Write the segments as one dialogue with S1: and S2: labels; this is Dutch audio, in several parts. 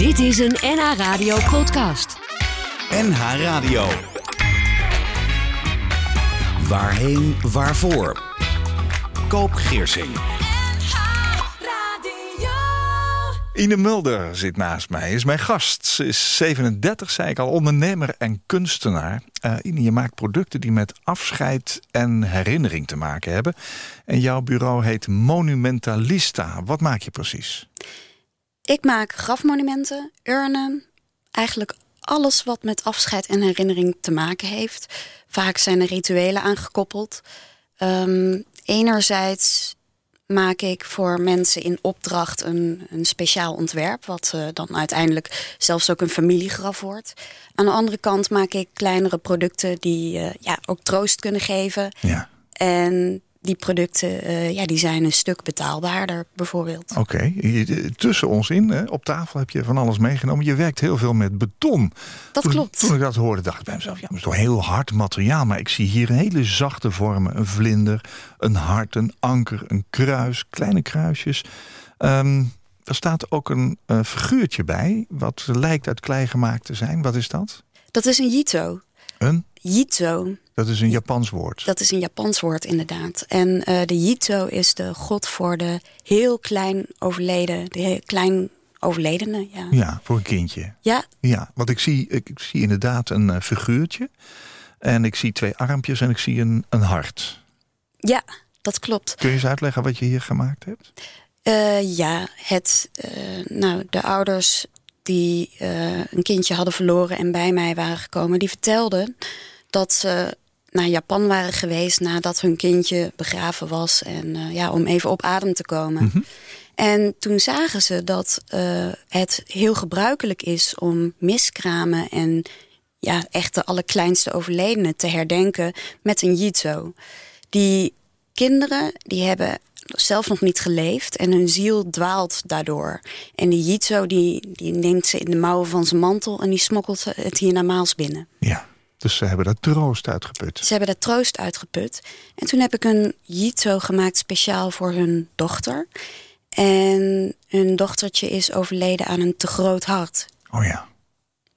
S1: Dit is een NH Radio podcast.
S2: NH Radio. Waarheen, waarvoor? Koop Geersing.
S3: Ine Mulder zit naast mij, is mijn gast. Ze is 37, zei ik al, ondernemer en kunstenaar. Uh, Ine, je maakt producten die met afscheid en herinnering te maken hebben. En jouw bureau heet Monumentalista. Wat maak je precies?
S4: Ik maak grafmonumenten, urnen, eigenlijk alles wat met afscheid en herinnering te maken heeft. Vaak zijn er rituelen aangekoppeld. Um, enerzijds maak ik voor mensen in opdracht een, een speciaal ontwerp, wat uh, dan uiteindelijk zelfs ook een familiegraf wordt. Aan de andere kant maak ik kleinere producten die uh, ja, ook troost kunnen geven.
S3: Ja.
S4: En die producten uh, ja, die zijn een stuk betaalbaarder, bijvoorbeeld.
S3: Oké, okay. tussen ons in, hè, op tafel heb je van alles meegenomen. Je werkt heel veel met beton.
S4: Dat
S3: toen,
S4: klopt.
S3: Toen ik dat hoorde, dacht ik bij mezelf, ja, dat is toch heel hard materiaal. Maar ik zie hier hele zachte vormen. Een vlinder, een hart, een anker, een kruis, kleine kruisjes. Um, er staat ook een uh, figuurtje bij, wat lijkt uit klei gemaakt te zijn. Wat is dat?
S4: Dat is een jito.
S3: Een?
S4: Jito.
S3: Dat is een Japans woord.
S4: Dat is een Japans woord, inderdaad. En uh, de Jito is de god voor de heel klein overleden, de heel klein overledene. Ja,
S3: ja voor een kindje.
S4: Ja.
S3: Ja, want ik zie, ik, ik zie inderdaad een uh, figuurtje. En ik zie twee armpjes en ik zie een, een hart.
S4: Ja, dat klopt.
S3: Kun je eens uitleggen wat je hier gemaakt hebt?
S4: Uh, ja, het, nou, de ouders die een kindje hadden verloren en bij mij waren gekomen, die vertelden dat ze naar Japan waren geweest nadat hun kindje begraven was. En uh, ja, om even op adem te komen.
S3: Mhm.
S4: En toen zagen ze dat uh, het heel gebruikelijk is om miskramen en ja, echt de allerkleinste overledenen te herdenken met een jitsu. Die kinderen die hebben zelf nog niet geleefd en hun ziel dwaalt daardoor. En die jitsu die, die neemt ze in de mouwen van zijn mantel en die smokkelt het hiernamaals binnen.
S3: Ja. Dus ze hebben daar troost uitgeput.
S4: Ze hebben daar troost uitgeput. En toen heb ik een jitsu gemaakt speciaal voor hun dochter. En hun dochtertje is overleden aan een te groot hart.
S3: Oh ja.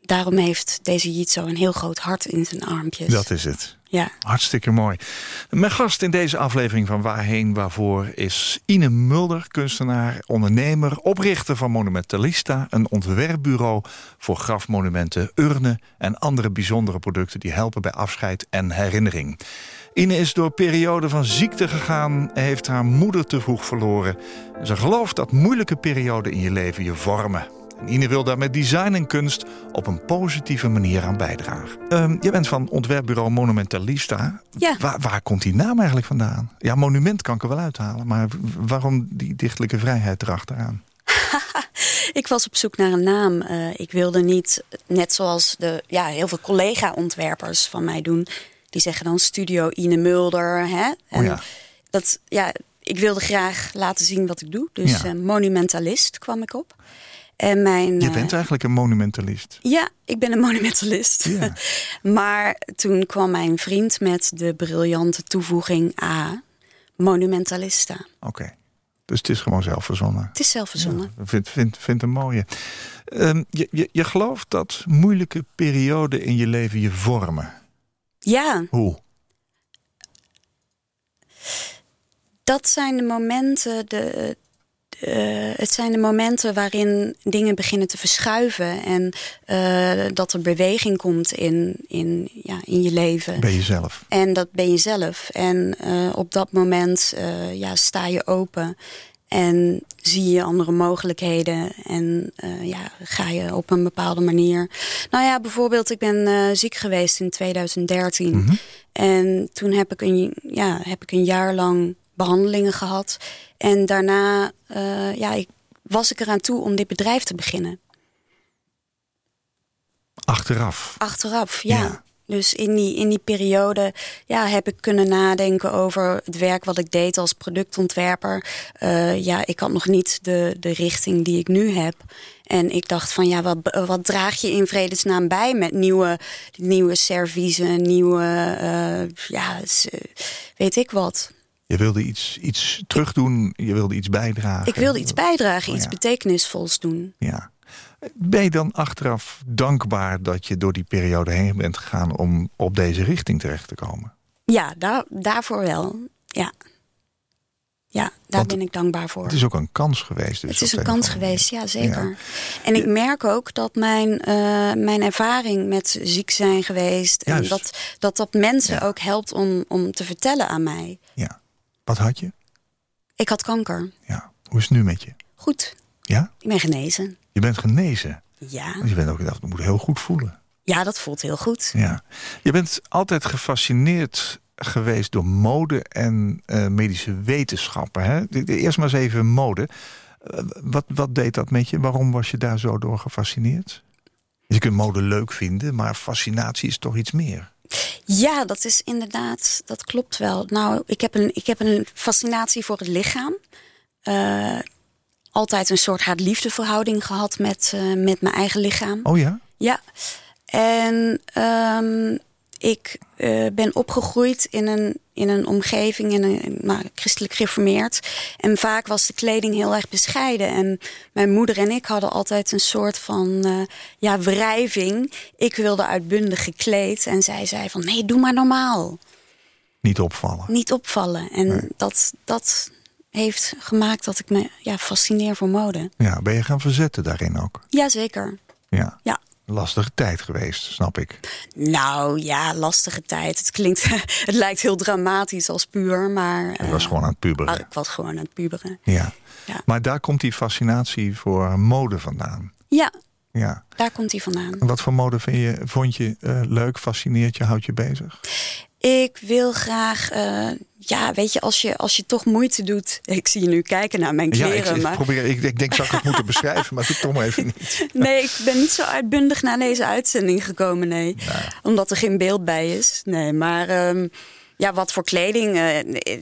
S4: Daarom heeft deze jitsu een heel groot hart in zijn armpjes.
S3: Dat is het.
S4: Ja.
S3: Hartstikke mooi. Mijn gast in deze aflevering van Waarheen Waarvoor is Ine Mulder, kunstenaar, ondernemer, oprichter van Monumentalista, een ontwerpbureau voor grafmonumenten, urnen en andere bijzondere producten die helpen bij afscheid en herinnering. Ine is door periode van ziekte gegaan, heeft haar moeder te vroeg verloren. Ze gelooft dat moeilijke perioden in je leven je vormen. Ine wil daar met design en kunst op een positieve manier aan bijdragen. Um, je bent van ontwerpbureau Monumentalista.
S4: Ja.
S3: Waar, waar, komt die naam eigenlijk vandaan? Ja, monument kan ik er wel uithalen, maar waarom die dichtelijke vrijheid erachteraan?
S4: ik was op zoek naar een naam. Uh, ik wilde niet, net zoals de, ja, heel veel collega-ontwerpers van mij doen... die zeggen dan Studio Ine Mulder. Hè? En
S3: oh ja.
S4: Dat, ja, ik wilde graag laten zien wat ik doe. Dus
S3: Ja.
S4: uh, monumentalist kwam ik op. En mijn,
S3: Je
S4: eh,
S3: bent eigenlijk een monumentalist.
S4: Ja, ik ben een monumentalist.
S3: Ja.
S4: maar toen kwam mijn vriend met de briljante toevoeging A, monumentalista.
S3: Oké. Dus het is gewoon zelf verzonnen.
S4: Het is zelf verzonnen.
S3: Ja, vind, vind, vind een mooie. Um, je, je, je gelooft dat moeilijke perioden in je leven je vormen.
S4: Ja,
S3: Hoe?
S4: dat zijn de momenten, de, de- het zijn de momenten waarin dingen beginnen te verschuiven en eh, dat er beweging komt in, in, ja, in je leven.
S3: Ben je zelf?
S4: En dat ben je zelf. En eh, op dat moment eh, ja, sta je open en zie je andere mogelijkheden. En eh, ja, ga je op een bepaalde manier. Nou ja, bijvoorbeeld, ik ben eh, ziek geweest in 2013.
S3: Mhm.
S4: En toen heb ik, een, ja, heb ik een jaar lang behandelingen gehad. En daarna eh, ja, ik, was ik eraan toe om dit bedrijf te beginnen.
S3: Achteraf.
S4: Achteraf, ja.
S3: Ja.
S4: Dus in die, in die periode ja, heb ik kunnen nadenken over het werk wat ik deed als productontwerper. Eh, ja, ik had nog niet de, de richting die ik nu heb. En ik dacht van ja, wat, wat draag je in vredesnaam bij met nieuwe, nieuwe serviezen, nieuwe, eh, ja, weet ik wat.
S3: Je wilde iets, iets terugdoen, je wilde iets bijdragen.
S4: Ik wilde iets bijdragen,
S3: Oh,
S4: iets
S3: ja.
S4: betekenisvols doen.
S3: Ja. Ben je dan achteraf dankbaar dat je door die periode heen bent gegaan om op deze richting terecht te komen?
S4: Ja, daar, daarvoor wel. Ja. Ja, daar
S3: Want
S4: ben ik dankbaar voor.
S3: Het is ook een kans geweest. Dus
S4: Het is een kans geweest, ja zeker.
S3: Ja.
S4: En ik merk ook dat mijn, eh, mijn ervaring met ziek zijn geweest... en
S3: Juist.
S4: dat, dat dat mensen
S3: Ja.
S4: ook helpt om, om te vertellen aan mij.
S3: Ja. Wat had je?
S4: Ik had kanker.
S3: Ja. Hoe is het nu met je?
S4: Goed,
S3: Ja?
S4: ik ben genezen.
S3: Je bent genezen.
S4: Ja,
S3: Want je bent ook, dat moet heel goed voelen.
S4: ja dat voelt heel goed.
S3: Ja. Je bent altijd gefascineerd geweest door mode en eh, medische wetenschappen. Hè? Eerst maar eens even mode. Eh, wat, wat deed dat met je? Waarom was je daar zo door gefascineerd? Je kunt mode leuk vinden, maar fascinatie is toch iets meer.
S4: Ja, dat is inderdaad, dat klopt wel. Nou, ik heb een, ik heb een fascinatie voor het lichaam. Eh, altijd een soort haat-liefdeverhouding gehad met, eh, met mijn eigen lichaam.
S3: Oh ja?
S4: Ja, en ehm, ik eh, ben opgegroeid in een, in een omgeving, in een nou, christelijk gereformeerd. En vaak was de kleding heel erg bescheiden. En mijn moeder en ik hadden altijd een soort van eh, ja, wrijving. Ik wilde uitbundig gekleed en zij zei van nee, doe maar normaal.
S3: Niet opvallen.
S4: Niet opvallen. En dat, dat heeft gemaakt dat ik me ja, fascineer voor mode.
S3: Ja, ben je gaan verzetten daarin ook?
S4: Jazeker.
S3: Ja.
S4: Ja.
S3: Lastige tijd geweest, snap ik.
S4: Nou ja, lastige tijd. Het klinkt, het lijkt heel dramatisch als puur, maar.
S3: Je was
S4: eh,
S3: gewoon aan het puberen.
S4: ik was gewoon aan het puberen.
S3: Ja.
S4: Ja.
S3: Maar daar komt die fascinatie voor mode vandaan.
S4: Ja,
S3: Ja.
S4: daar komt hij vandaan.
S3: En wat voor mode vind je, vond je eh, leuk, fascineert je, houdt je bezig?
S4: Ik wil graag, eh, ja, weet je, als je, als je toch moeite doet. Ik zie je nu kijken naar mijn
S3: Ja,
S4: kleren,
S3: ik, ik
S4: maar.
S3: probeer, ik, ik denk, zou ik het moeten beschrijven, maar doe het toch maar even niet.
S4: Nee, ik ben niet zo uitbundig naar deze uitzending gekomen, nee. Omdat er geen beeld bij is. Nee, maar ehm, ja, wat voor kleding? eh,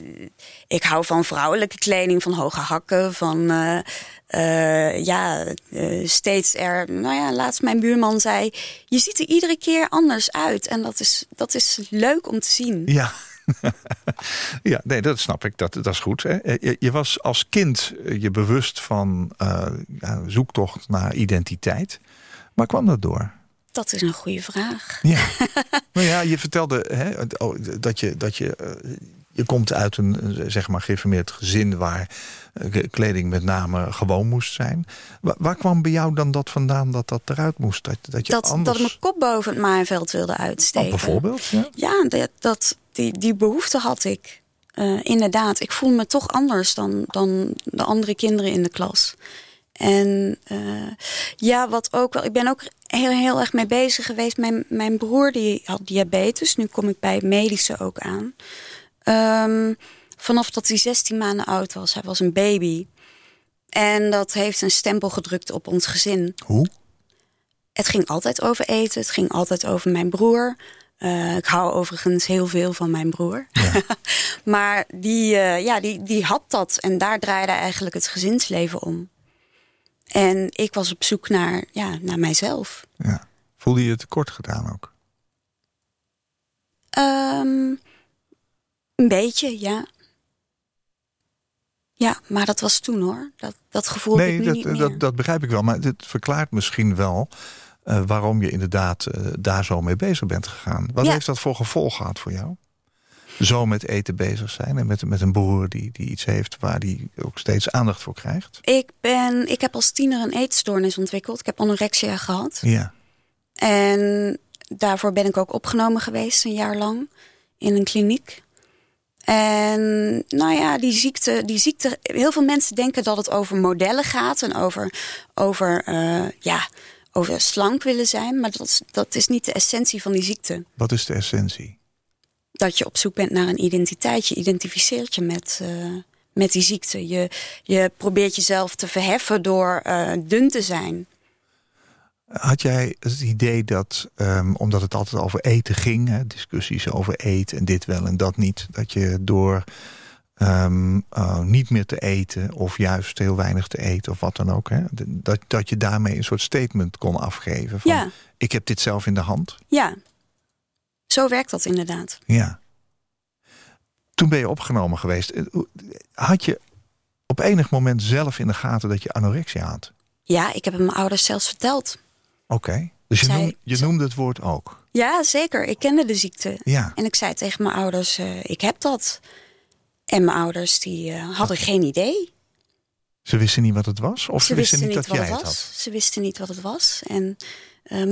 S4: ik hou van vrouwelijke kleding, van hoge hakken, van eh, eh, ja, eh, steeds er. Nou ja, laatst mijn buurman zei: Je ziet er iedere keer anders uit. En dat is, dat is leuk om te zien.
S3: Ja. ja, nee, dat snap ik. Dat, dat is goed. Hè. Je, je was als kind eh, je bewust van eh, zoektocht naar identiteit. Maar kwam dat door?
S4: Dat is een goede vraag.
S3: Ja. nou ja, je vertelde hè, oh, dat je, dat je, eh, je komt uit een eh, zeg maar geïnformeerd gezin waar eh, kleding met name gewoon moest zijn. Waar, waar kwam bij jou dan dat vandaan dat dat eruit moest? Dat, dat je
S4: Dat,
S3: anders...
S4: dat ik mijn kop boven het maaiveld wilde uitsteken.
S3: Oh, bijvoorbeeld, ja?
S4: Ja, dat, dat, die, die behoefte had ik. Inderdaad, ik voel me toch anders dan, dan de andere kinderen in de klas. En ja, wat ook wel. Ik ben ook heel, heel erg mee bezig geweest. Mijn, mijn broer die had diabetes. Nu kom ik bij medische ook aan. Ehm, vanaf dat hij 16 maanden oud was. Hij was een baby. En dat heeft een stempel gedrukt op ons gezin.
S3: Hoe?
S4: Het ging altijd over eten. Het ging altijd over mijn broer. Eh, ik hou overigens heel veel van mijn broer. maar die, eh, ja, die, die had dat. En daar draaide eigenlijk het gezinsleven om. En ik was op zoek naar, ja, naar mijzelf.
S3: Ja. Voelde je je tekort gedaan ook?
S4: Ehm, een beetje, ja. Ja, maar dat was toen hoor. Dat, dat gevoel heb ik
S3: Nee,
S4: nu
S3: dat,
S4: niet meer.
S3: dat, dat begrijp ik wel. Maar dit verklaart misschien wel eh, waarom je inderdaad eh, daar zo mee bezig bent gegaan. Wat
S4: Ja.
S3: heeft dat voor gevolg gehad voor jou? Zo met eten bezig zijn en met, met een broer die, die iets heeft waar die ook steeds aandacht voor krijgt.
S4: ik, ben, ik heb als tiener een eetstoornis ontwikkeld. Ik heb anorexia gehad.
S3: Ja.
S4: En daarvoor ben ik ook opgenomen geweest, een jaar lang, in een kliniek. En nou ja, die ziekte, die ziekte. Heel veel mensen denken dat het over modellen gaat en over, over, eh, ja, over slank willen zijn. Maar dat, dat is niet de essentie van die ziekte.
S3: Wat is de essentie?
S4: Dat je op zoek bent naar een identiteit. Je identificeert je met, eh, met die ziekte. Je, je probeert jezelf te verheffen door eh, dun te zijn.
S3: Had jij het idee dat, ehm, omdat het altijd over eten ging, hè, discussies over eten en dit wel en dat niet, dat je door ehm, eh, niet meer te eten of juist heel weinig te eten of wat dan ook, hè, dat, dat je daarmee een soort statement kon afgeven van
S4: Ja.
S3: ik heb dit zelf in de hand?
S4: Ja, zo werkt dat inderdaad.
S3: Ja. Toen ben je opgenomen geweest. Eh, Had je op enig moment zelf in de gaten dat je anorexia had?
S4: Ja, ik heb het mijn ouders zelfs verteld.
S3: Oké. Dus je,
S4: Zij-
S3: noem, je noemde het woord ook.
S4: Ja, zeker. Ik kende de ziekte.
S3: Ja.
S4: En ik zei tegen mijn ouders, eh, ik heb dat. En mijn ouders die eh, hadden geen idee.
S3: Ze wisten niet wat het was? Of ze, wisten, niet dat
S4: wat
S3: jij
S4: het
S3: het
S4: was.
S3: had?
S4: Ze wisten niet wat het was. En,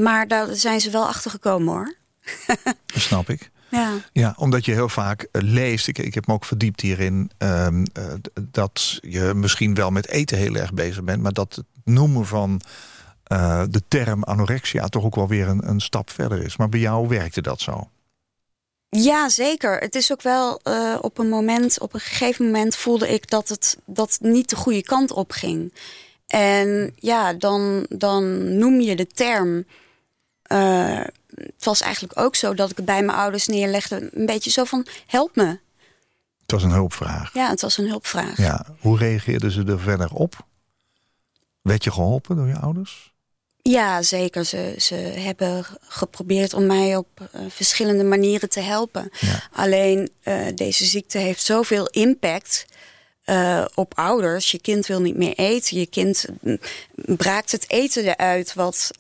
S4: maar daar zijn ze wel achter gekomen hoor.
S3: Dat snap ik.
S4: Ja.
S3: Ja, omdat je heel vaak eh, leest, ik, ik heb me ook verdiept hierin, ehm, eh, dat je misschien wel met eten heel erg bezig bent, maar dat het noemen van eh, de term anorexia toch ook wel weer een, een stap verder is. Maar bij jou werkte dat zo.
S4: Ja, zeker. Het is ook wel op een moment, op een gegeven moment voelde ik dat het dat het niet de goede kant op ging. En ja, dan, dan noem je de term. Het was eigenlijk ook zo dat ik het bij mijn ouders neerlegde. Een beetje zo van: help me.
S3: Het was een hulpvraag.
S4: Ja, het was een hulpvraag.
S3: Ja. Hoe reageerden ze er verder op? Werd je geholpen door je ouders?
S4: Ja, zeker. Ze, ze hebben geprobeerd om mij op eh, verschillende manieren te helpen.
S3: Ja.
S4: Alleen eh, deze ziekte heeft zoveel impact eh, op ouders. Je kind wil niet meer eten. Je kind mm, braakt het eten eruit wat,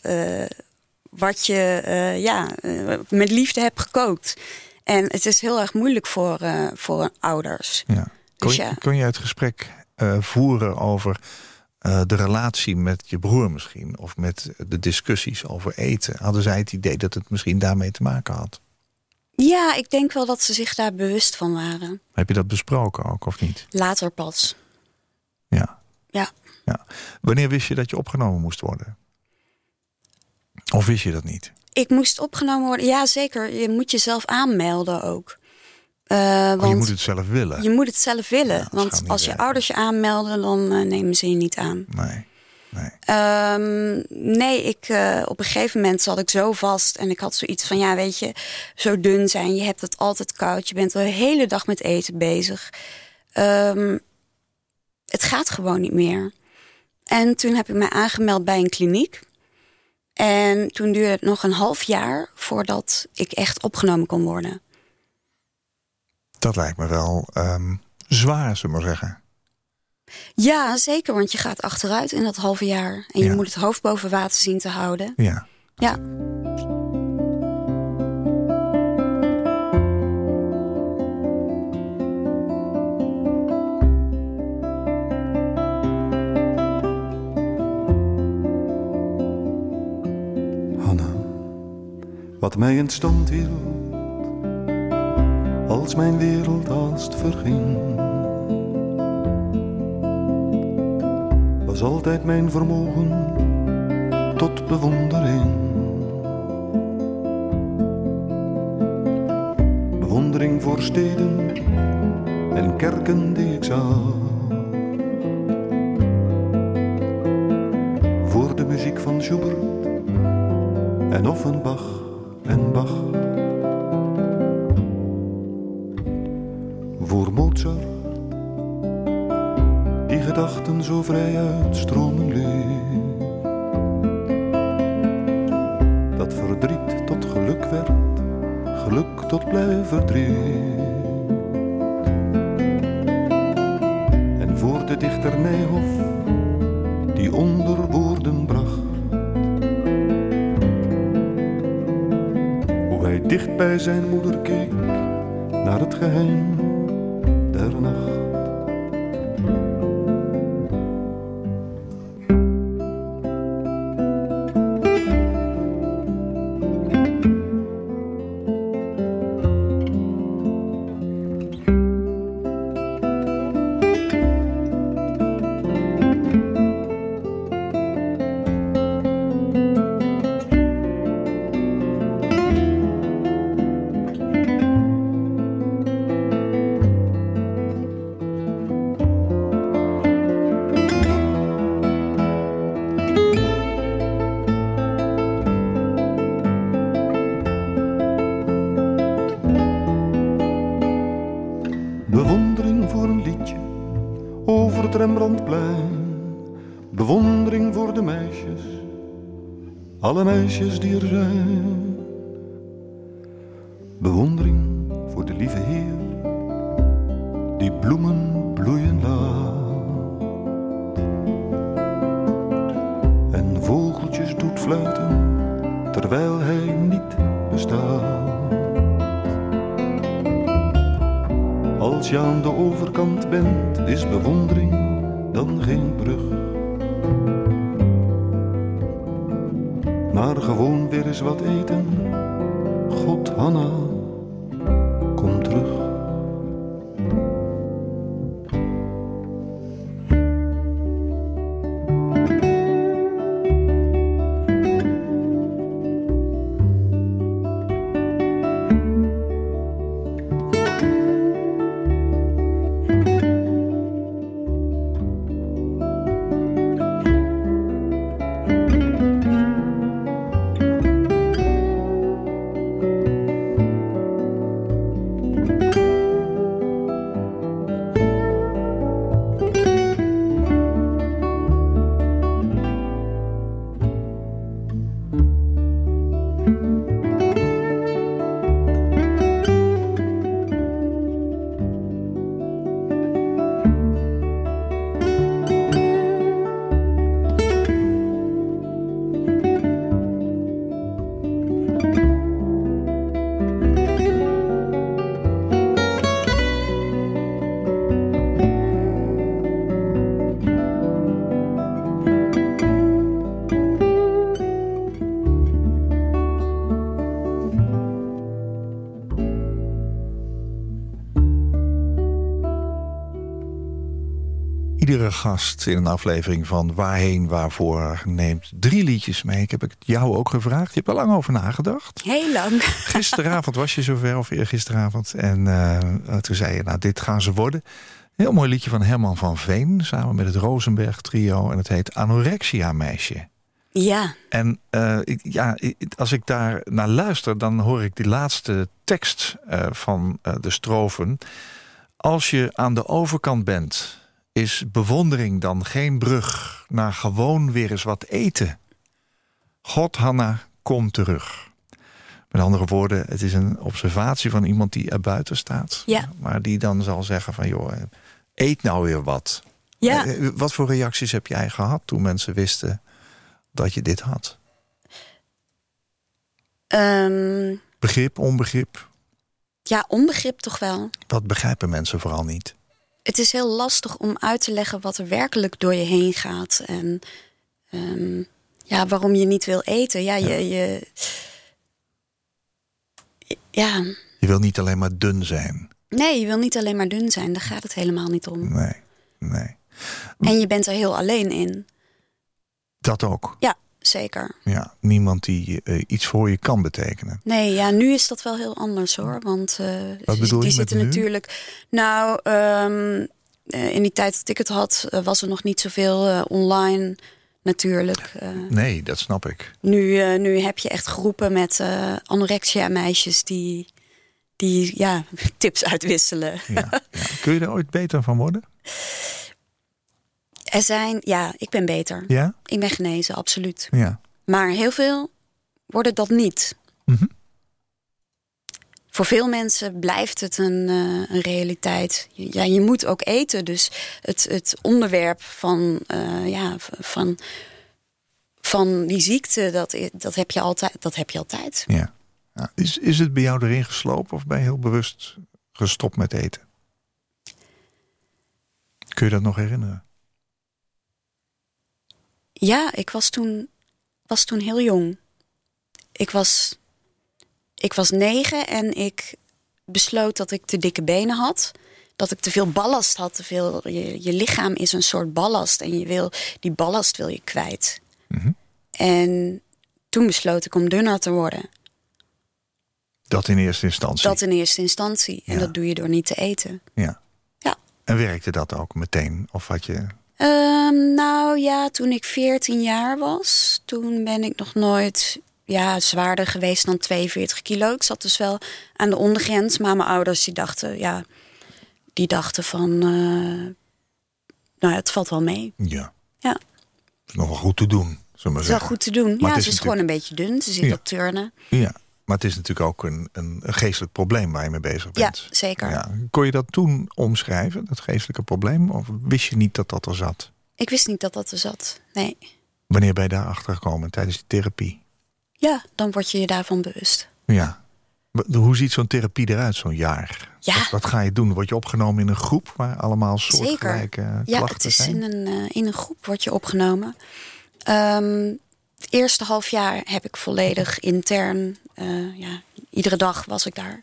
S4: wat je eh, ja, eh, met liefde hebt gekookt. En het is heel erg moeilijk voor, eh, voor ouders.
S3: Ja. Kon,
S4: Dus
S3: je-
S4: ja.
S3: kon je het gesprek voeren over de relatie met je broer misschien? Of met de discussies over eten? Hadden zij het idee dat het misschien daarmee te maken had?
S4: Ja, ik denk wel dat ze zich daar bewust van waren.
S3: Heb je dat besproken ook of niet?
S4: Later pas.
S3: Ja.
S4: Ja.
S3: ja. Wanneer wist je dat je opgenomen moest worden? Of wist je dat niet?
S4: Ik moest opgenomen worden. Ja, zeker. Je moet jezelf aanmelden ook. Eh,
S3: Oh,
S4: want
S3: je moet het zelf willen.
S4: je moet het zelf willen.
S3: Ja,
S4: want als je ouders je aanmelden, dan eh, nemen ze je niet aan.
S3: Nee. nee.
S4: Ehm, nee, ik, eh, op een gegeven moment zat ik zo vast. En ik had zoiets van, ja, weet je, zo dun zijn. Je hebt het altijd koud. Je bent de hele dag met eten bezig. Ehm, het gaat gewoon niet meer. En toen heb ik mij aangemeld bij een kliniek. En toen duurde het nog een half jaar voordat ik echt opgenomen kon worden.
S3: Dat lijkt me wel ehm, zwaar, zullen we maar zeggen.
S4: Ja, zeker, want je gaat achteruit in dat halve jaar. En je moet het hoofd boven water zien te houden.
S3: Ja.
S4: Ja.
S5: Wat mij in stand hield, als mijn wereld haast verging, was altijd mijn vermogen tot bewondering. Bewondering voor steden en kerken die ik zag. Voor de muziek van Schubert en Offenbach en Bach. Meisjes die er zijn.
S3: Iedere gast in een aflevering van Waarheen Waarvoor neemt drie liedjes mee. Ik heb het jou ook gevraagd. Je hebt er lang over nagedacht.
S4: Heel lang.
S3: Gisteravond was je zover, of eergisteravond. En uh, toen zei je, nou dit gaan ze worden. Heel mooi liedje van Herman van Veen. Samen met het Rosenberg trio. En het heet Anorexia Meisje.
S4: Ja.
S3: En uh, ik, ja, als ik daar naar luister, dan hoor ik die laatste tekst uh, van de strofen. Als je aan de overkant bent is bewondering dan geen brug naar gewoon weer eens wat eten? God, Hanna, kom terug. Met andere woorden, het is een observatie van iemand die er buiten staat.
S4: Ja.
S3: Maar die dan zal zeggen van, joh, eet nou weer wat.
S4: Ja.
S3: Wat voor reacties heb jij gehad toen mensen wisten dat je dit had?
S4: Um,
S3: begrip, onbegrip?
S4: Ja, onbegrip toch wel.
S3: Dat begrijpen mensen vooral niet
S4: het is heel lastig om uit te leggen wat er werkelijk door je heen gaat. En um, ja, waarom je niet wil eten. Ja, je, je. Ja.
S3: Je wil niet alleen maar dun zijn.
S4: Nee, je wil niet alleen maar dun zijn. Daar gaat het helemaal niet om.
S3: Nee, nee.
S4: En je bent er heel alleen in.
S3: Dat ook.
S4: Ja, zeker.
S3: Ja, niemand die uh, iets voor je kan betekenen.
S4: Nee, ja, nu is dat wel heel anders hoor. Want uh,
S3: Wat bedoel
S4: die
S3: je
S4: zitten
S3: met
S4: natuurlijk. Nou, um, uh, in die tijd dat ik het had, was er nog niet zoveel online. Natuurlijk.
S3: nee, dat snap ik.
S4: Nu, nu heb je echt groepen met anorexia meisjes die, die ja, tips uitwisselen.
S3: Ja, ja. Kun je er ooit beter van worden?
S4: Er zijn, ja, ik ben beter.
S3: Ja?
S4: Ik ben genezen, absoluut.
S3: Ja.
S4: Maar heel veel worden dat niet.
S3: Mm -hmm.
S4: Voor veel mensen blijft het een, uh, een realiteit. Ja, je moet ook eten. Dus het, het onderwerp van, uh, ja, van, van die ziekte, dat, dat, heb je altijd, dat heb je altijd.
S3: Ja. ja. Is, is het bij jou erin geslopen of ben je heel bewust gestopt met eten? Kun je dat nog herinneren?
S4: Ja, ik was toen, was toen heel jong. Ik was, ik was negen en ik besloot dat ik te dikke benen had. Dat ik te veel ballast had. Te veel, je, je lichaam is een soort ballast en je wil, die ballast wil je kwijt.
S3: Mm -hmm.
S4: En toen besloot ik om dunner te worden.
S3: Dat in eerste instantie?
S4: Dat in eerste instantie. En
S3: Ja.
S4: dat doe je door niet te eten.
S3: Ja.
S4: Ja.
S3: En werkte dat ook meteen? Of had je...
S4: Ehm, nou ja, toen ik 14 jaar was, toen ben ik nog nooit ja, zwaarder geweest dan 42 kilo. Ik zat dus wel aan de ondergrens, maar mijn ouders die dachten, ja, die dachten van, eh, nou, het valt wel mee.
S3: Ja.
S4: Ja.
S3: Is nog wel goed te doen,
S4: Het is wel goed te doen.
S3: het
S4: ja,
S3: is
S4: ze is gewoon een beetje dun. Ze zit
S3: Ja.
S4: op turnen.
S3: Ja. Maar het is natuurlijk ook een, een, een geestelijk probleem waar je mee bezig
S4: Ja,
S3: bent.
S4: zeker.
S3: Ja. Kon je dat toen omschrijven, dat geestelijke probleem? Of wist je niet dat dat er zat?
S4: Ik wist niet dat dat er zat. Nee.
S3: Wanneer ben je daar achter gekomen tijdens die therapie?
S4: Ja, dan word je je daarvan bewust.
S3: Ja. Hoe ziet zo'n therapie eruit, zo'n jaar?
S4: Ja.
S3: Wat, wat ga je doen? Word je opgenomen in een groep waar allemaal
S4: Zeker.
S3: soortgelijke
S4: Ja,
S3: klachten
S4: het is
S3: zijn?
S4: in een, eh, in een groep word je opgenomen. Ehm, het eerste half jaar heb ik volledig intern. Eh, ja, iedere dag was ik daar.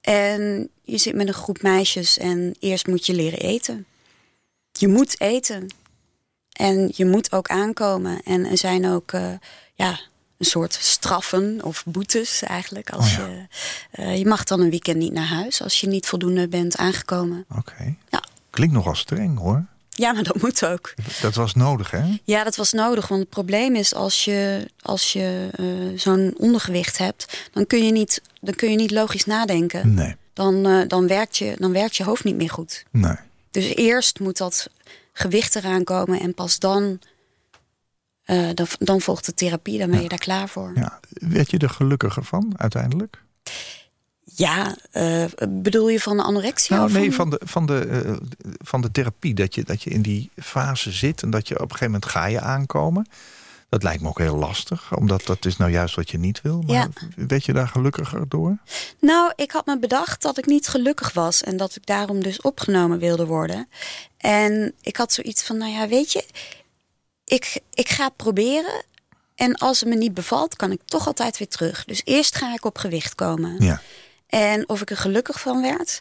S4: En je zit met een groep meisjes en eerst moet je leren eten. Je moet eten. En je moet ook aankomen. En er zijn ook eh, ja, een soort straffen of boetes eigenlijk. Als
S3: Oh ja.
S4: je, eh, je mag dan een weekend niet naar huis als je niet voldoende bent aangekomen.
S3: Oké.
S4: Ja.
S3: Klinkt nogal streng hoor.
S4: Ja, maar dat moet ook.
S3: Dat was nodig hè?
S4: Ja, dat was nodig. Want het probleem is als je, als je eh, zo'n ondergewicht hebt, dan kun je niet, dan kun je niet logisch nadenken.
S3: Nee.
S4: Dan, eh, dan, werkt je, dan werkt je hoofd niet meer goed.
S3: Nee.
S4: Dus eerst moet dat gewicht eraan komen en pas dan, eh, dan, dan volgt de therapie. Dan ben je daar klaar voor.
S3: Ja. Werd je er gelukkiger van uiteindelijk?
S4: Ja, eh, bedoel je van de anorexia?
S3: Nou, nee, van de, van, de, eh, van de therapie. Dat je, dat je in die fase zit en dat je op een gegeven moment ga je aankomen. Dat lijkt me ook heel lastig, omdat dat is nou juist wat je niet wil. Maar
S4: Ja.
S3: werd je daar gelukkiger door?
S4: Nou, ik had me bedacht dat ik niet gelukkig was en dat ik daarom dus opgenomen wilde worden. En ik had zoiets van, nou ja, weet je, ik, ik ga proberen. En als het me niet bevalt, kan ik toch altijd weer terug. Dus eerst ga ik op gewicht komen.
S3: Ja.
S4: En of ik er gelukkig van werd.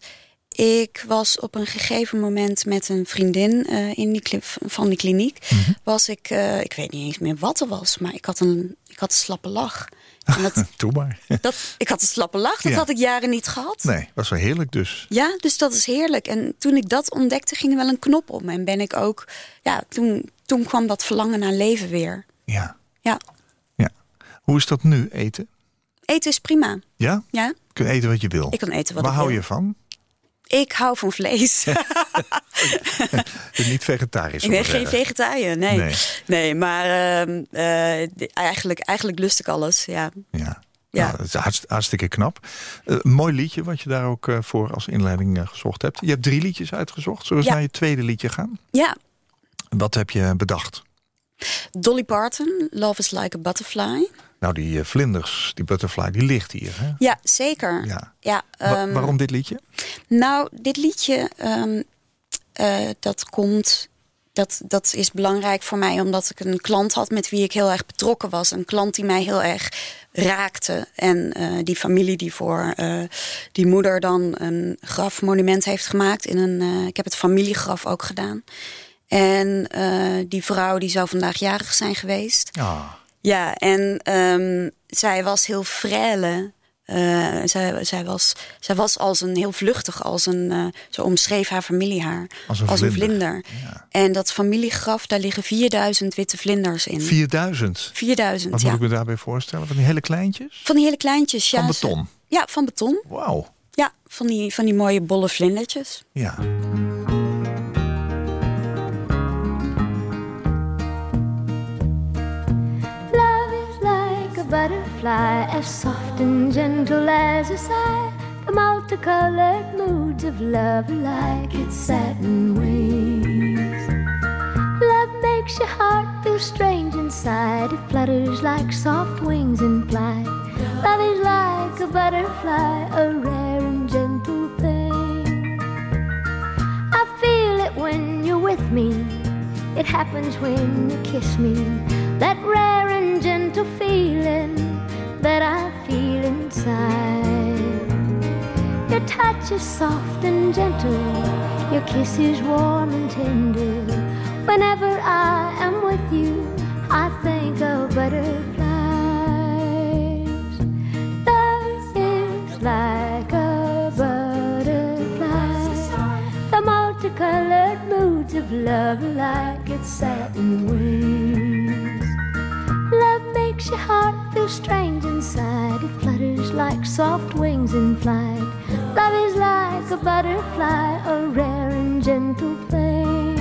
S4: Ik was op een gegeven moment met een vriendin eh, in die van die kliniek.
S3: Mhm.
S4: Was ik, eh, ik weet niet eens meer wat er was, maar ik had een, ik had een slappe lach. En dat,
S3: Doe maar.
S4: dat, ik had een slappe lach, dat
S3: Ja.
S4: had ik jaren niet gehad.
S3: Nee, was wel heerlijk dus.
S4: Ja, dus dat is heerlijk. En toen ik dat ontdekte, ging er wel een knop om. En ben ik ook, ja, toen, toen kwam dat verlangen naar leven weer.
S3: Ja.
S4: Ja,
S3: ja. Hoe is dat nu, eten?
S4: Eten is prima.
S3: Ja?
S4: Ja,
S3: Je kunt eten wat je wil.
S4: ik kan eten wat
S3: Waar
S4: ik
S3: hou
S4: wil.
S3: je van?
S4: Ik hou van vlees.
S3: Dus niet vegetarisch?
S4: ik ben geen vegetariër, nee.
S3: Nee.
S4: nee. maar ehm, eh, eigenlijk, eigenlijk lust ik alles, ja.
S3: Ja.
S4: Ja.
S3: Nou, dat is hartst- hartstikke knap. Eh, mooi liedje wat je daar ook eh, voor als inleiding gezocht hebt. Je hebt drie liedjes uitgezocht. Zullen we
S4: Ja.
S3: naar je tweede liedje gaan?
S4: Ja,
S3: Wat heb je bedacht?
S4: Dolly Parton, Love is Like a Butterfly.
S3: Nou, die eh, vlinders, die butterfly, die ligt hier. Hè?
S4: Ja, zeker.
S3: Ja.
S4: Ja, ehm,
S3: waarom dit liedje?
S4: Nou, dit liedje, ehm, eh, dat komt. Dat, dat is belangrijk voor mij omdat ik een klant had met wie ik heel erg betrokken was. Een klant die mij heel erg raakte. En eh, die familie die voor die moeder dan een grafmonument heeft gemaakt. In een, ik heb het familiegraf ook gedaan. En die vrouw die zou vandaag jarig zijn geweest.
S3: Ja.
S4: Ja, en ehm, zij was heel frêle. Eh, zij, zij, was, zij was als een heel vluchtig, als een, eh, zo omschreef haar familie haar.
S3: Als een vlinder.
S4: vlinder. En dat familiegraf, daar liggen 4000 witte vlinders in.
S3: 4000.
S4: 4000,
S3: Wat
S4: ja.
S3: moet ik me daarbij voorstellen? Van die hele kleintjes?
S4: Van die hele kleintjes, ja.
S3: Van
S4: ze-
S3: beton?
S4: Ja, van beton.
S3: Wauw.
S4: Ja, van die, van die mooie bolle vlindertjes.
S3: Ja.
S6: Butterfly, as soft and gentle as a sigh. The multicolored moods of love like its satin wings. Love makes your heart feel strange inside. It flutters like soft wings in flight. Love is like a butterfly, a rare and gentle thing. I feel it when you're with me. It happens when you kiss me. That rare and gentle feeling that I feel inside. Your touch is soft and gentle. Your kiss is warm and tender. Whenever I am with you, I think of butterflies. Love is like a butterfly. The multicolored moods of love like its satin wings. Love makes your heart feel strange inside. It flutters like soft wings in flight. Love is like a butterfly, a rare and gentle thing.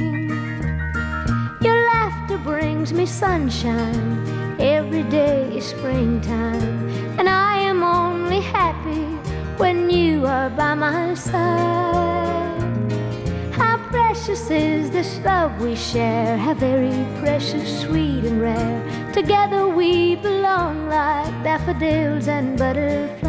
S6: Your laughter brings me sunshine. Every day is springtime. And I am only happy when you are by my side. Precious is this love we share? How very precious, sweet, and rare. Together we belong like daffodils and butterflies.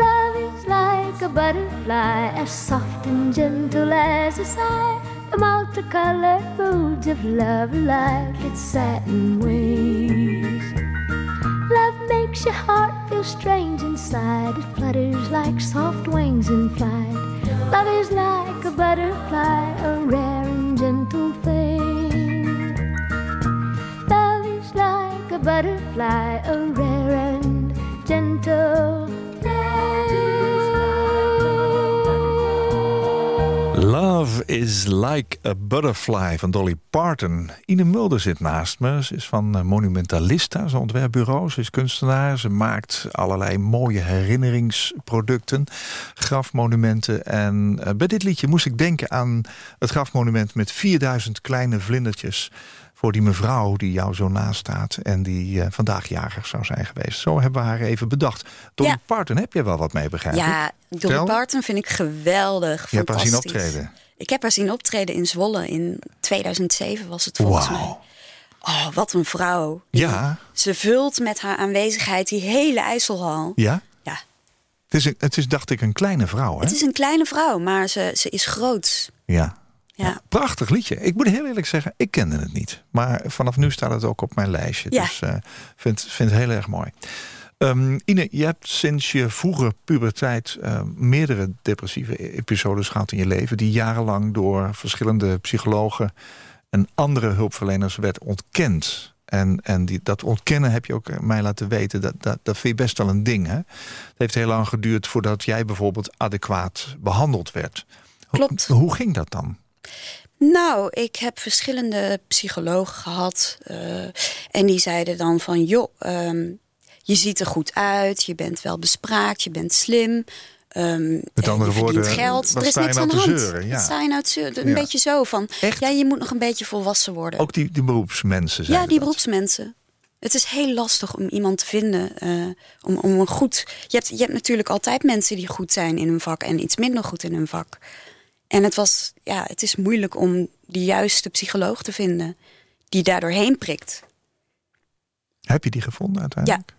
S6: Love is like a butterfly, as soft and gentle as a sigh. The multicolored moods of love like its satin wings. Love makes your heart feel strange inside. It flutters like soft wings in flight. Love is like a butterfly, a rare and gentle thing. Love is like a butterfly, a rare and gentle thing.
S3: Love is like a butterfly van Dolly Parton. Ine Mulder zit naast me. Ze is van eh, Monumentalista, zo'n ontwerpbureau. Ze is kunstenaar. Ze maakt allerlei mooie herinneringsproducten. Grafmonumenten. En eh, bij dit liedje moest ik denken aan het grafmonument... met 4000 kleine vlindertjes voor die mevrouw die jou zo naast staat... en die eh, vandaag jarig zou zijn geweest. Zo hebben we haar even bedacht. Dolly
S4: Ja.
S3: Parton, heb je wel wat mee begrijp ik?
S4: Ja, Dolly. Parton vind ik geweldig.
S3: Je hebt haar zien optreden.
S4: Ik heb haar zien optreden in Zwolle. In 2007 was het volgens mij.
S3: Wauw.
S4: Oh, wat een vrouw.
S3: Ja,
S4: Ze vult met haar aanwezigheid die hele IJsselhal.
S3: ja.
S4: Ja,
S3: Het is, een, het is, dacht ik, een kleine vrouw, hè?
S4: het is een kleine vrouw, maar ze, ze is groot.
S3: Ja.
S4: Ja.
S3: Prachtig liedje. Ik moet heel eerlijk zeggen, ik kende het niet. Maar vanaf nu staat het ook op mijn lijstje.
S4: Ja.
S3: Dus ik vind, vind het heel erg mooi. Ehm, Ine, je hebt sinds je vroege puberteit eh, meerdere depressieve episodes gehad in je leven... die jarenlang door verschillende psychologen en andere hulpverleners werd ontkend. En, en die, dat ontkennen heb je ook eh, mij laten weten. Dat, dat, dat vind je best wel een ding. Hè? Het heeft heel lang geduurd voordat jij bijvoorbeeld adequaat behandeld werd.
S4: Klopt.
S3: Hoe ging dat dan?
S4: Nou, ik heb verschillende psychologen gehad. eh, en die zeiden dan van, joh, ehm, je ziet er goed uit. Je bent wel bespraakt, je bent slim. ehm,
S3: Met
S4: en
S3: andere woorden,
S4: geld. Er is niks
S3: nou
S4: aan de hand.
S3: zeuren? Ja.
S4: Sta je nou zeuren? Een
S3: Ja.
S4: beetje zo van,
S3: Echt?
S4: ja, je moet nog een beetje volwassen worden.
S3: Ook die, die beroepsmensen zijn
S4: Ja, die beroepsmensen. Het is heel lastig om iemand te vinden. eh, om, om een goed. Je hebt, je hebt natuurlijk altijd mensen die goed zijn in hun vak en iets minder goed in hun vak. En het was, ja, het is moeilijk om de juiste psycholoog te vinden die daar doorheen prikt.
S3: Heb je die gevonden uiteindelijk?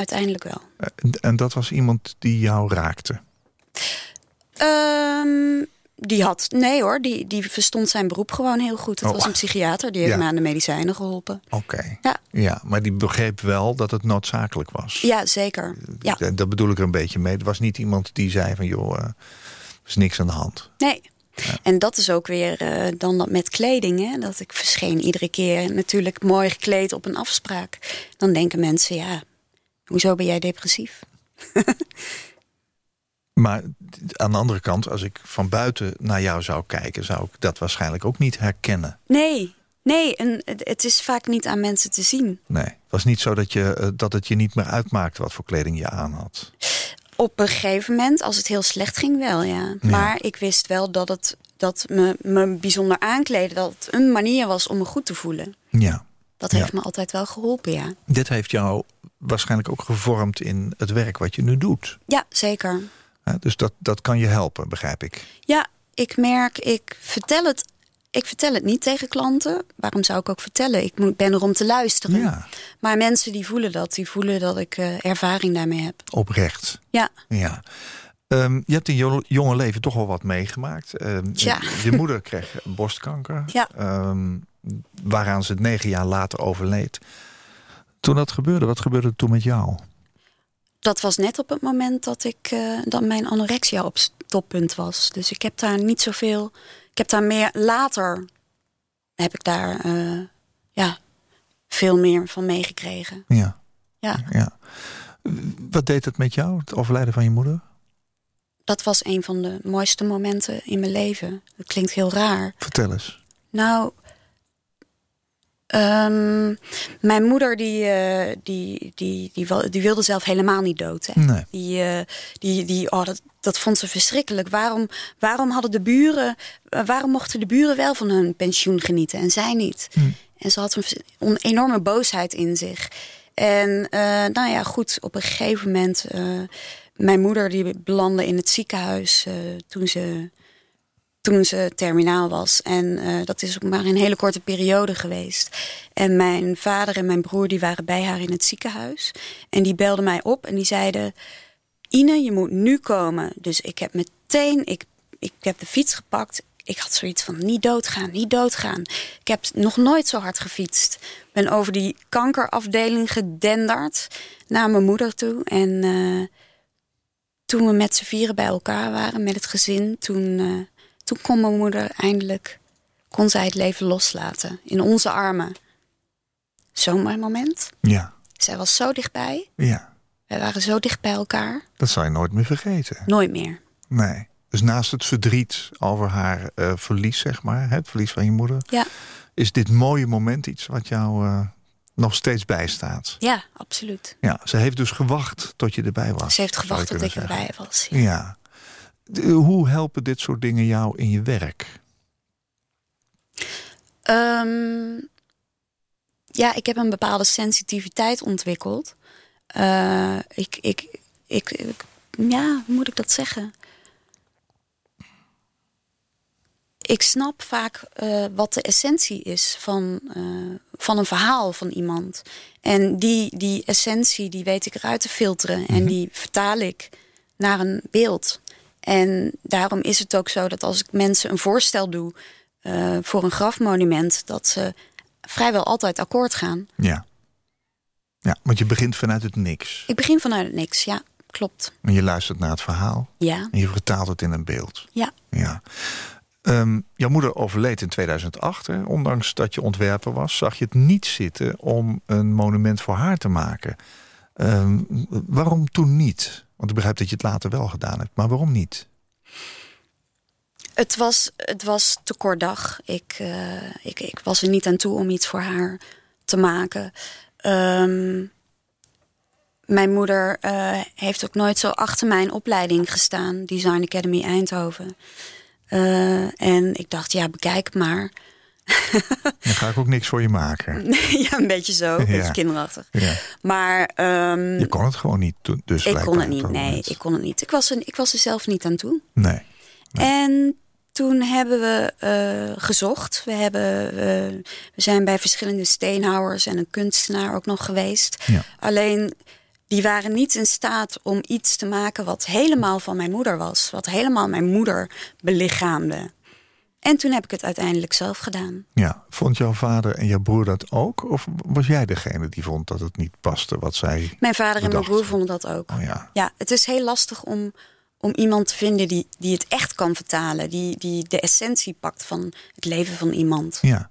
S4: Uiteindelijk wel.
S3: En, en dat was iemand die jou raakte.
S4: Ehm, die had, nee hoor, die, die verstond zijn beroep gewoon heel goed. Het
S3: Oh.
S4: was een psychiater, die heeft
S3: Ja.
S4: me aan de medicijnen geholpen.
S3: Oké.
S4: Ja.
S3: Ja, maar die begreep wel dat het noodzakelijk was.
S4: Ja, zeker. Ja,
S3: Dat bedoel ik er een beetje mee. Er was niet iemand die zei van joh, eh, er is niks aan de hand.
S4: Nee. En dat is ook weer eh, dan dat met kleding. Hè? Dat ik verscheen iedere keer natuurlijk mooi gekleed op een afspraak. Dan denken mensen, ja, hoezo ben jij depressief?
S3: Maar aan de andere kant, als ik van buiten naar jou zou kijken, zou ik dat waarschijnlijk ook niet herkennen.
S4: Nee, nee, en het, is vaak niet aan mensen te zien.
S3: Nee, het was niet zo dat, je, eh, dat het je niet meer uitmaakte wat voor kleding je aan had.
S4: Op een gegeven moment, als het heel slecht ging, wel, ja. Maar ik wist wel dat het dat me, me bijzonder aankleden, dat het een manier was om me goed te voelen.
S3: Ja.
S4: Dat
S3: Ja.
S4: heeft me altijd wel geholpen, ja.
S3: Dit heeft jou waarschijnlijk ook gevormd in het werk wat je nu doet.
S4: Ja, zeker.
S3: Dus dat, dat kan je helpen, begrijp ik.
S4: Ja, ik merk, ik vertel het. Ik vertel het niet tegen klanten. Waarom zou ik ook vertellen? Ik ben er om te luisteren.
S3: Ja,
S4: Maar mensen die voelen dat, die voelen dat ik eh, ervaring daarmee heb.
S3: oprecht.
S4: Ja,
S3: Ja. Ehm, je hebt in je jonge leven toch wel wat meegemaakt. Ehm,
S4: Tja.
S3: Je moeder kreeg borstkanker.
S4: Ja.
S3: ehm, waaraan ze negen jaar later overleed. Toen dat gebeurde, wat gebeurde toen met jou?
S4: dat was net op het moment dat ik eh, dat mijn anorexia op toppunt was. Dus ik heb daar niet zoveel. Ik heb daar meer later heb ik daar eh, ja, veel meer van meegekregen.
S3: Ja,
S4: Ja,
S3: ja. Wat deed het met jou, het overlijden van je moeder?
S4: dat was een van de mooiste momenten in mijn leven. Dat klinkt heel raar.
S3: Vertel eens.
S4: Nou, ehm, mijn moeder die, eh, die, die, die, die wilde zelf helemaal niet dood. Hè.
S3: Nee.
S4: Die, eh, die, die, oh, dat, dat vond ze verschrikkelijk. Waarom, waarom hadden de buren, eh, waarom mochten de buren wel van hun pensioen genieten en zij niet? En ze had een, enorme boosheid in zich. En nou ja, goed, op een gegeven moment, mijn moeder die belandde in het ziekenhuis toen ze toen ze terminaal was. En eh, dat is ook maar een hele korte periode geweest. En mijn vader en mijn broer die waren bij haar in het ziekenhuis. En die belden mij op en die zeiden... Ine, je moet nu komen. Dus ik heb meteen, ik, ik heb de fiets gepakt. Ik had zoiets van niet doodgaan, niet doodgaan. Ik heb nog nooit zo hard gefietst. Ben over die kankerafdeling gedenderd naar mijn moeder toe. En eh, toen we met z'n vieren bij elkaar waren, met het gezin... toen, eh, toen kon mijn moeder eindelijk, kon zij het leven loslaten. In onze armen. Zo'n mooi moment.
S3: Ja,
S4: Zij was zo dichtbij.
S3: ja.
S4: Wij waren zo dicht bij elkaar.
S3: Dat zal je nooit meer vergeten.
S4: Nooit meer.
S3: Nee. Dus naast het verdriet over haar eh, verlies, zeg maar, het verlies van je moeder,
S4: Ja,
S3: is dit mooie moment iets wat jou eh, nog steeds bijstaat.
S4: ja absoluut.
S3: Ja, ze heeft dus gewacht tot je erbij was.
S4: Ze heeft gewacht tot ik
S3: zeggen.
S4: erbij was.
S3: Ja. De- hoe helpen dit soort dingen jou in je werk?
S4: Ehm, ja, ik heb een bepaalde sensitiviteit ontwikkeld. Eh, ik, ik, ik, ik- ja, hoe moet ik dat zeggen? Ik snap vaak eh, wat de essentie is van, eh, van een verhaal van iemand. En die, die essentie, die weet ik eruit te filteren. En die vertaal ik naar een beeld. En daarom is het ook zo dat als ik mensen een voorstel doe eh, voor een grafmonument, dat ze vrijwel altijd akkoord gaan.
S3: Ja. Ja, want je begint vanuit het niks.
S4: Ik begin vanuit het niks, ja, klopt.
S3: En je luistert naar het verhaal
S4: Ja,
S3: en je vertaalt het in een beeld.
S4: ja.
S3: Ja. Ehm, jouw moeder overleed in 2008. Hè? Ondanks dat je ontwerper was, zag je het niet zitten om een monument voor haar te maken. Ehm, waarom toen niet? Want ik begrijp dat je het later wel gedaan hebt. Maar waarom niet?
S4: Het was, het was te kort dag. Ik, eh, ik, ik was er niet aan toe om iets voor haar te maken. Ehm, mijn moeder eh, heeft ook nooit zo achter mijn opleiding gestaan, Design Academy Eindhoven. Eh, en ik dacht, ja, bekijk maar.
S3: Dan ga ik ook niks voor je maken.
S4: ja, een beetje zo, een
S3: Ja.
S4: beetje kinderachtig.
S3: Ja.
S4: Maar ehm,
S3: Je kon het gewoon niet. Dus
S4: ik kon het niet. Nee,
S3: moment.
S4: ik kon het niet. Ik was er, ik was er zelf niet aan toe.
S3: Nee.
S4: En toen hebben we eh, gezocht. We, hebben, we zijn bij verschillende steenhouwers en een kunstenaar ook nog geweest.
S3: Ja.
S4: Alleen die waren niet in staat om iets te maken wat helemaal van mijn moeder was. Wat helemaal mijn moeder belichaamde. En toen heb ik het uiteindelijk zelf gedaan.
S3: Ja. Vond jouw vader en jouw broer dat ook? Of was jij degene die vond dat het niet paste wat zij...
S4: Mijn vader en mijn broer vonden dat ook.
S3: Oh ja.
S4: Ja, het is heel lastig om, om iemand te vinden die, die het echt kan vertalen. Die, die de essentie pakt van het leven van iemand.
S3: Ja.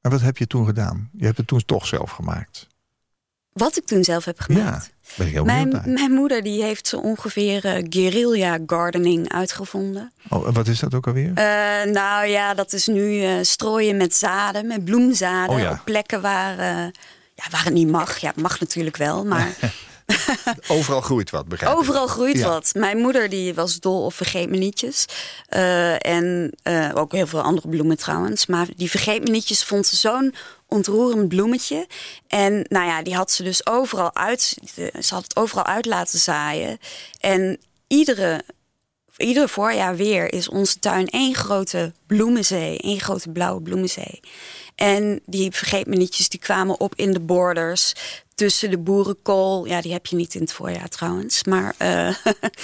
S3: En wat heb je toen gedaan? Je hebt het toen toch zelf gemaakt.
S4: Wat ik toen zelf heb gemaakt.
S3: Ja. Ben ik heel benieuwd
S4: Mijn,
S3: naar.
S4: mijn moeder die heeft zo ongeveer eh, guerrilla gardening uitgevonden.
S3: Oh, en wat is dat ook alweer?
S4: Eh, nou ja, dat is nu eh, strooien met zaden, met bloemzaden.
S3: Oh ja.
S4: Op plekken waar, ja, waar het niet mag. Ja, het mag natuurlijk wel, maar
S3: Overal groeit wat, begrijp ik.
S4: overal groeit
S3: Ja.
S4: wat. Mijn moeder die was dol op vergeet-me-nietjes. Eh, en ook heel veel andere bloemen trouwens. Maar die vergeet-me-nietjes vond ze zo'n ontroerend bloemetje. En nou ja, die had ze dus overal uit. Ze had het overal uit laten zaaien. En iedere, ieder voorjaar weer is onze tuin één grote bloemenzee. één grote blauwe bloemenzee. En die vergeet-me-nietjes die kwamen op in de borders. Tussen de boerenkool. Ja, die heb je niet in het voorjaar trouwens. Maar eh,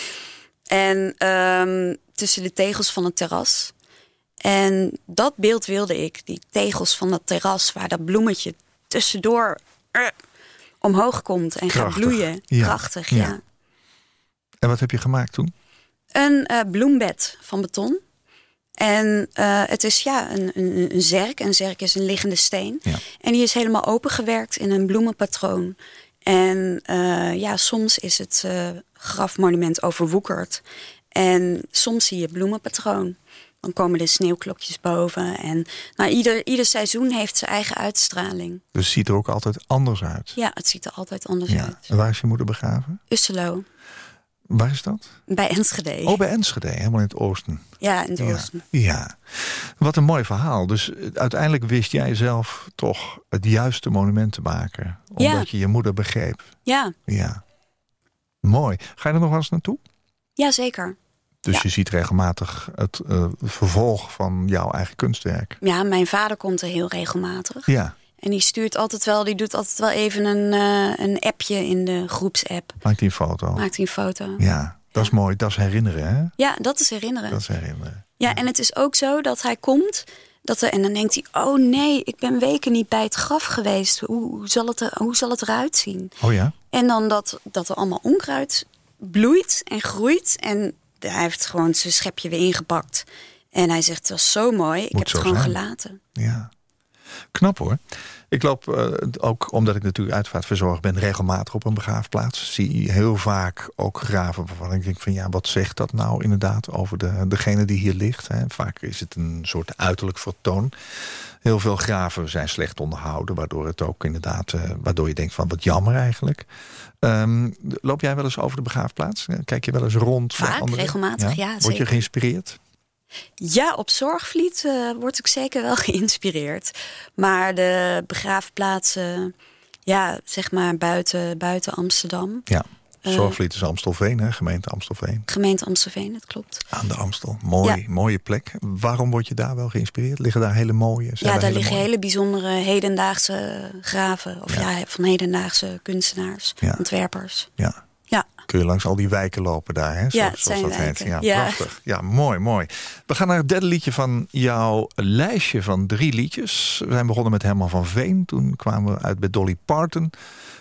S4: en ehm, tussen de tegels van het terras. En dat beeld wilde ik. Die tegels van dat terras waar dat bloemetje tussendoor eh, omhoog komt en
S3: Krachtig.
S4: gaat bloeien.
S3: Ja.
S4: Krachtig,
S3: Ja.
S4: ja.
S3: En wat heb je gemaakt toen?
S4: Een eh, bloembed van beton. En eh, het is ja, een, een, een zerk. Een zerk is een liggende steen.
S3: Ja.
S4: En die is helemaal opengewerkt in een bloemenpatroon. En ja, soms is het grafmonument overwoekerd. En soms zie je bloemenpatroon. Dan komen de sneeuwklokjes boven. En nou, ieder, ieder seizoen heeft zijn eigen uitstraling.
S3: Dus het ziet er ook altijd anders uit.
S4: Ja, het ziet er altijd anders
S3: Ja.
S4: uit.
S3: En waar is je moeder begraven?
S4: Usselo,
S3: Waar is dat?
S4: bij Enschede.
S3: Oh, bij Enschede, helemaal in het oosten.
S4: ja, in het
S3: Ja.
S4: oosten.
S3: ja. Wat een mooi verhaal. Dus eh, uiteindelijk wist jij zelf toch het juiste monument te maken. Omdat
S4: Ja.
S3: je je moeder begreep.
S4: Ja,
S3: Ja. Mooi. Ga je er nog wel eens naartoe?
S4: ja zeker.
S3: Dus
S4: Ja.
S3: je ziet regelmatig het eh, vervolg van jouw eigen kunstwerk.
S4: Ja, mijn vader komt er heel regelmatig.
S3: Ja,
S4: En die stuurt altijd wel, die doet altijd wel even een, eh, een appje in de groepsapp.
S3: maakt hij een foto.
S4: Maakt hij een foto.
S3: Ja, dat is mooi. Dat is herinneren, hè?
S4: Ja, dat is herinneren.
S3: Dat is herinneren.
S4: Ja, en het is ook zo dat hij komt. Dat er, en dan denkt hij, oh nee, ik ben weken niet bij het graf geweest. Hoe, hoe, zal, het er, hoe zal het eruit zien?
S3: Oh ja?
S4: En dan dat, dat er allemaal onkruid bloeit en groeit. En hij heeft gewoon zijn schepje weer ingepakt. En hij zegt, het was zo mooi, ik
S3: Moet
S4: heb het gewoon
S3: zijn.
S4: gelaten.
S3: Ja. Knap hoor. Ik loop eh, ook, omdat ik natuurlijk uitvaartverzorger ben, regelmatig op een begraafplaats. Zie heel vaak ook graven waarvan ik denk van ja, wat zegt dat nou inderdaad over de, degene die hier ligt. Hè? Vaak is het een soort uiterlijk vertoon. Heel veel graven zijn slecht onderhouden, waardoor het ook inderdaad, eh, waardoor je denkt van wat jammer eigenlijk. Ehm, loop jij wel eens over de begraafplaats? Kijk je wel eens rond?
S4: Vaak, regelmatig, ja,
S3: Word je
S4: zeker.
S3: geïnspireerd?
S4: Ja, op Zorgvliet eh, word ik zeker wel geïnspireerd. Maar de begraafplaatsen, ja, zeg maar buiten, buiten Amsterdam.
S3: Ja.
S4: Eh.
S3: Zorgvliet is Amstelveen, hè? gemeente Amstelveen.
S4: Gemeente Amstelveen, dat klopt.
S3: Aan de Amstel. Mooi, mooie plek. Waarom word je daar wel geïnspireerd? Liggen daar hele mooie?
S4: ja, daar liggen
S3: mooie-
S4: hele bijzondere hedendaagse graven. Of ja, van hedendaagse kunstenaars,
S3: Ja.
S4: ontwerpers.
S3: Ja.
S4: Ja,
S3: Kun je langs al die wijken lopen daar, hè?
S4: Ja,
S3: Zoals, dat
S4: wijken.
S3: heet. Ja,
S4: Ja.
S3: prachtig. Ja, mooi, mooi. We gaan naar het derde liedje van jouw lijstje van drie liedjes. We zijn begonnen met Herman van Veen. Toen kwamen we uit bij Dolly Parton.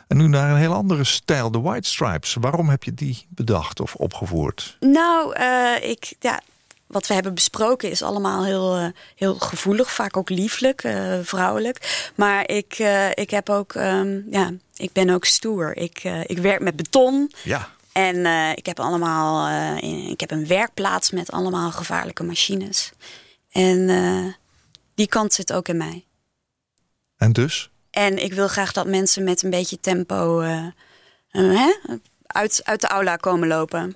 S3: En nu naar een heel andere stijl, de White Stripes. Waarom heb je die bedacht of opgevoerd?
S4: Nou, eh, ik, ja, wat we hebben besproken is allemaal heel, eh, heel gevoelig, vaak ook lieflijk, eh, vrouwelijk. Maar ik, ik heb ook, ehm, ja, ik ben ook stoer. Ik, eh, ik werk met beton.
S3: Ja,
S4: En eh, ik heb allemaal, eh, ik heb een werkplaats met allemaal gevaarlijke machines. En die kant zit ook in mij.
S3: en dus?
S4: En ik wil graag dat mensen met een beetje tempo hè, uit, uit de aula komen lopen.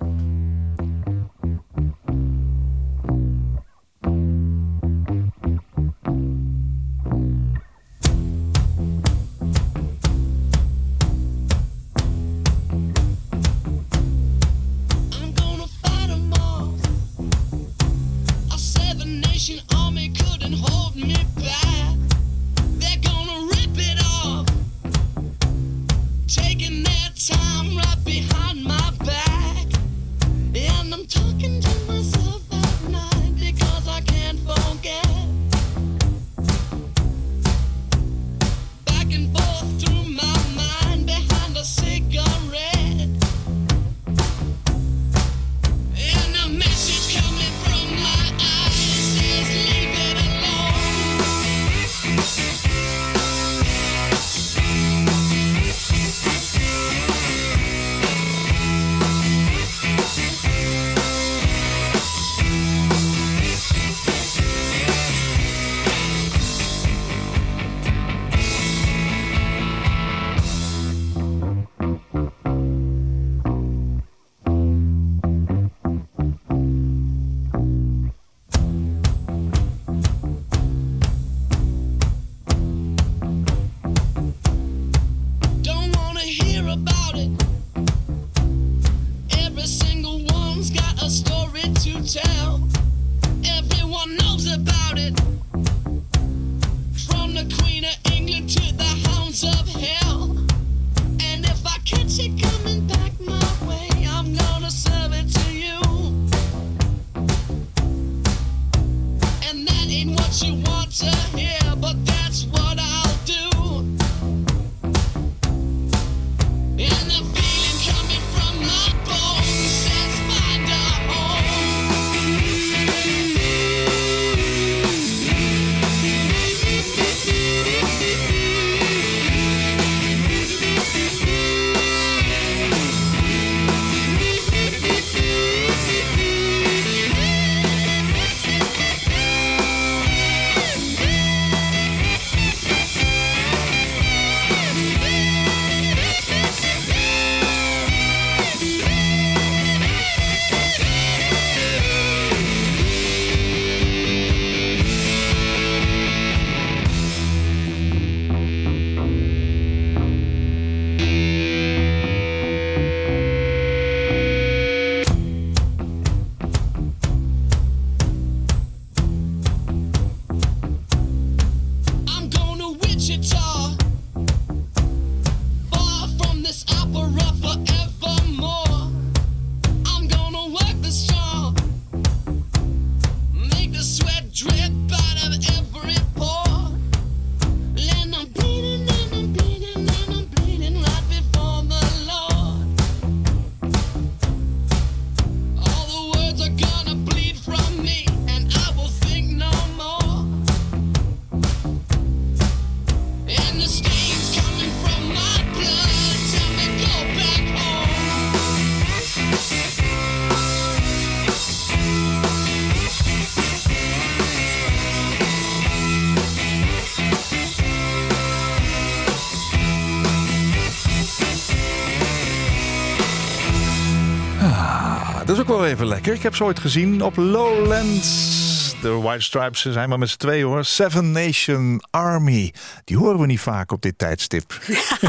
S3: Even lekker. Ik heb ze ooit gezien op Lowlands. De White Stripes zijn maar met z'n tweeën hoor. Seven Nation Army. Die horen we niet vaak op dit tijdstip.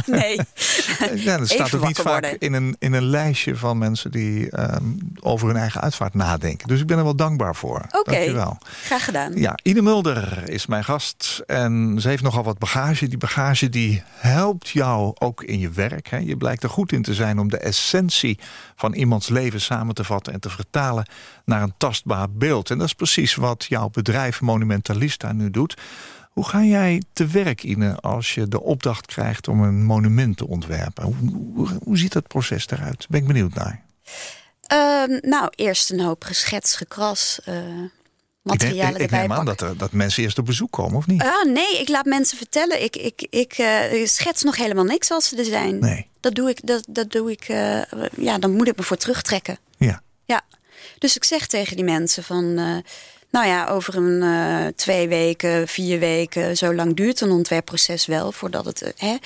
S4: Nee.
S3: Ja, dat staat ook niet vaak
S4: worden.
S3: in een, in een lijstje van mensen die ehm, over hun eigen uitvaart nadenken. Dus ik ben er wel dankbaar voor.
S4: Oké,
S3: Dankjewel.
S4: graag gedaan.
S3: Ja, Ine Mulder is mijn gast en ze heeft nogal wat bagage. Die bagage die helpt jou ook in je werk. Hè. Je blijkt er goed in te zijn om de essentie van iemands leven samen te vatten en te vertalen naar een tastbaar beeld. En dat is precies wat jouw bedrijf Monumentalista nu doet. Hoe ga jij te werk, Ine, als je de opdracht krijgt om een monument te ontwerpen? Hoe, hoe, hoe ziet dat proces eruit? Ben ik benieuwd naar.
S4: Ehm, nou, eerst een hoop geschets, gekras,
S3: Ik, denk-
S4: materialen
S3: ik, ik neem aan dat, er, dat mensen eerst op bezoek komen, of niet?
S4: Ah, nee, ik laat mensen vertellen. Ik, ik, ik eh, schets nog helemaal niks als ze er zijn.
S3: Nee.
S4: Dat doe ik, dat, dat doe ik, eh, ja, dan moet ik me voor terugtrekken.
S3: Ja.
S4: Ja, dus ik zeg tegen die mensen van, eh, nou ja, over een eh, twee weken, vier weken, zo lang duurt een ontwerpproces wel voordat het eh, hè,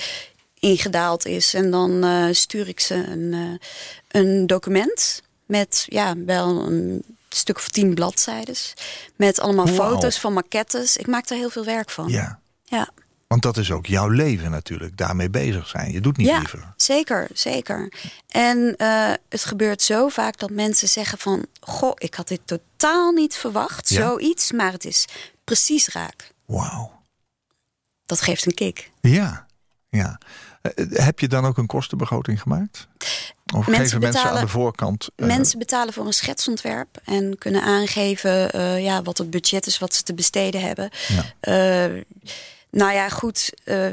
S4: ingedaald is. En dan stuur ik ze een, een document met ja, wel een stuk of tien bladzijdes. Met allemaal foto's van maquettes. Ik maak daar heel veel werk van.
S3: Ja.
S4: Ja.
S3: Want dat is ook jouw leven natuurlijk, daarmee bezig zijn. Je doet niet
S4: ja,
S3: liever.
S4: zeker, zeker. En eh, het gebeurt zo vaak dat mensen zeggen van... goh, ik had dit totaal niet verwacht,
S3: Ja?
S4: zoiets, maar het is precies raak.
S3: Wauw.
S4: Dat geeft een kick.
S3: Ja, ja. Eh, Heb je dan ook een kostenbegroting gemaakt? Of
S4: Mensen
S3: geven mensen aan de voorkant... eh,
S4: Mensen betalen voor een schetsontwerp en kunnen aangeven ja, wat het budget is wat ze te besteden hebben.
S3: Ja.
S4: Nou ja, goed, eh,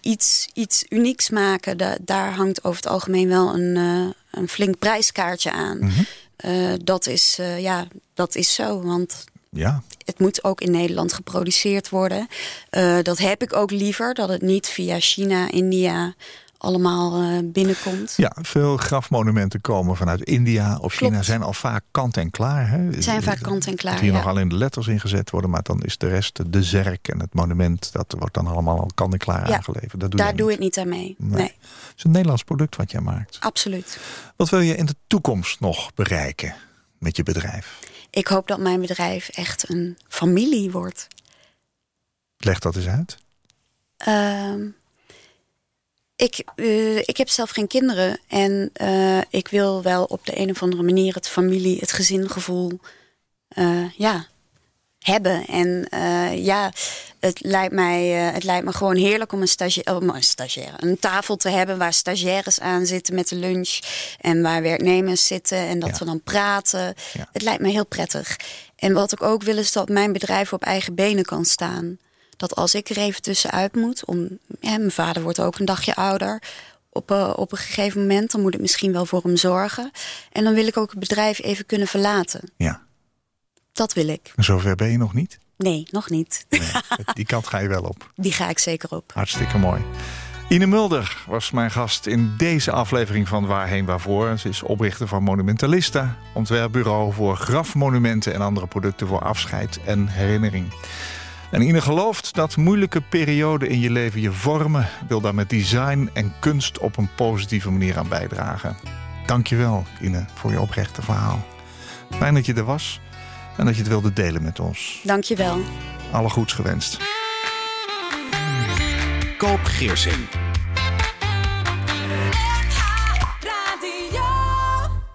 S4: iets, iets unieks maken, da- daar hangt over het algemeen wel een, eh, een flink prijskaartje aan.
S3: Mhm.
S4: Eh, dat, is, eh, ja, dat is zo, want
S3: Ja,
S4: het moet ook in Nederland geproduceerd worden. Dat heb ik ook liever, dat het niet via China, India allemaal eh, binnenkomt.
S3: ja, veel grafmonumenten komen vanuit India of China. Zijn al vaak kant en klaar. Hè?
S4: Zijn vaak kant en klaar,
S3: Dat hier
S4: ja.
S3: nog alleen de letters ingezet worden. Maar dan is de rest, de zerk en het monument... dat wordt dan allemaal al kant en klaar
S4: Ja,
S3: aangeleverd. Dat doe
S4: Daar doe ik niet aan mee.
S3: Nee.
S4: nee.
S3: Het is een Nederlands product wat jij maakt.
S4: Absoluut.
S3: Wat wil je in de toekomst nog bereiken met je bedrijf?
S4: Ik hoop dat mijn bedrijf echt een familie wordt.
S3: Leg dat eens uit.
S4: Ehm, ik, eh, ik heb zelf geen kinderen. En eh, ik wil wel op de een of andere manier het familie, het gezingevoel eh, ja, hebben. En ja, het lijkt, mij, het lijkt me gewoon heerlijk om een, stagia oh, een stagiaire, een tafel te hebben waar stagiaires aan zitten met de lunch. En waar werknemers zitten en dat
S3: Ja.
S4: we dan praten.
S3: Ja.
S4: Het lijkt me heel prettig. En wat ik ook wil is dat mijn bedrijf op eigen benen kan staan. Dat als ik er even tussenuit moet, om, ja, mijn vader wordt ook een dagje ouder. Op, eh, op een gegeven moment, dan moet ik misschien wel voor hem zorgen. En dan wil ik ook het bedrijf even kunnen verlaten.
S3: Ja,
S4: Dat wil ik.
S3: zover ben je nog niet.
S4: Nee, nog niet.
S3: Nee, die kant ga je wel op.
S4: Die ga ik zeker op.
S3: Hartstikke mooi. Ine Mulder was mijn gast in deze aflevering van Waarheen Waarvoor. Ze is oprichter van Monumentalista, ontwerpbureau voor grafmonumenten en andere producten voor afscheid en herinnering. En Ine gelooft dat moeilijke perioden in je leven je vormen, wil daar met design en kunst op een positieve manier aan bijdragen. Dankjewel, Ine, voor je oprechte verhaal. Fijn dat je er was en dat je het wilde delen met ons.
S4: Dankjewel.
S3: Alle goeds gewenst.
S2: Koop Geersing.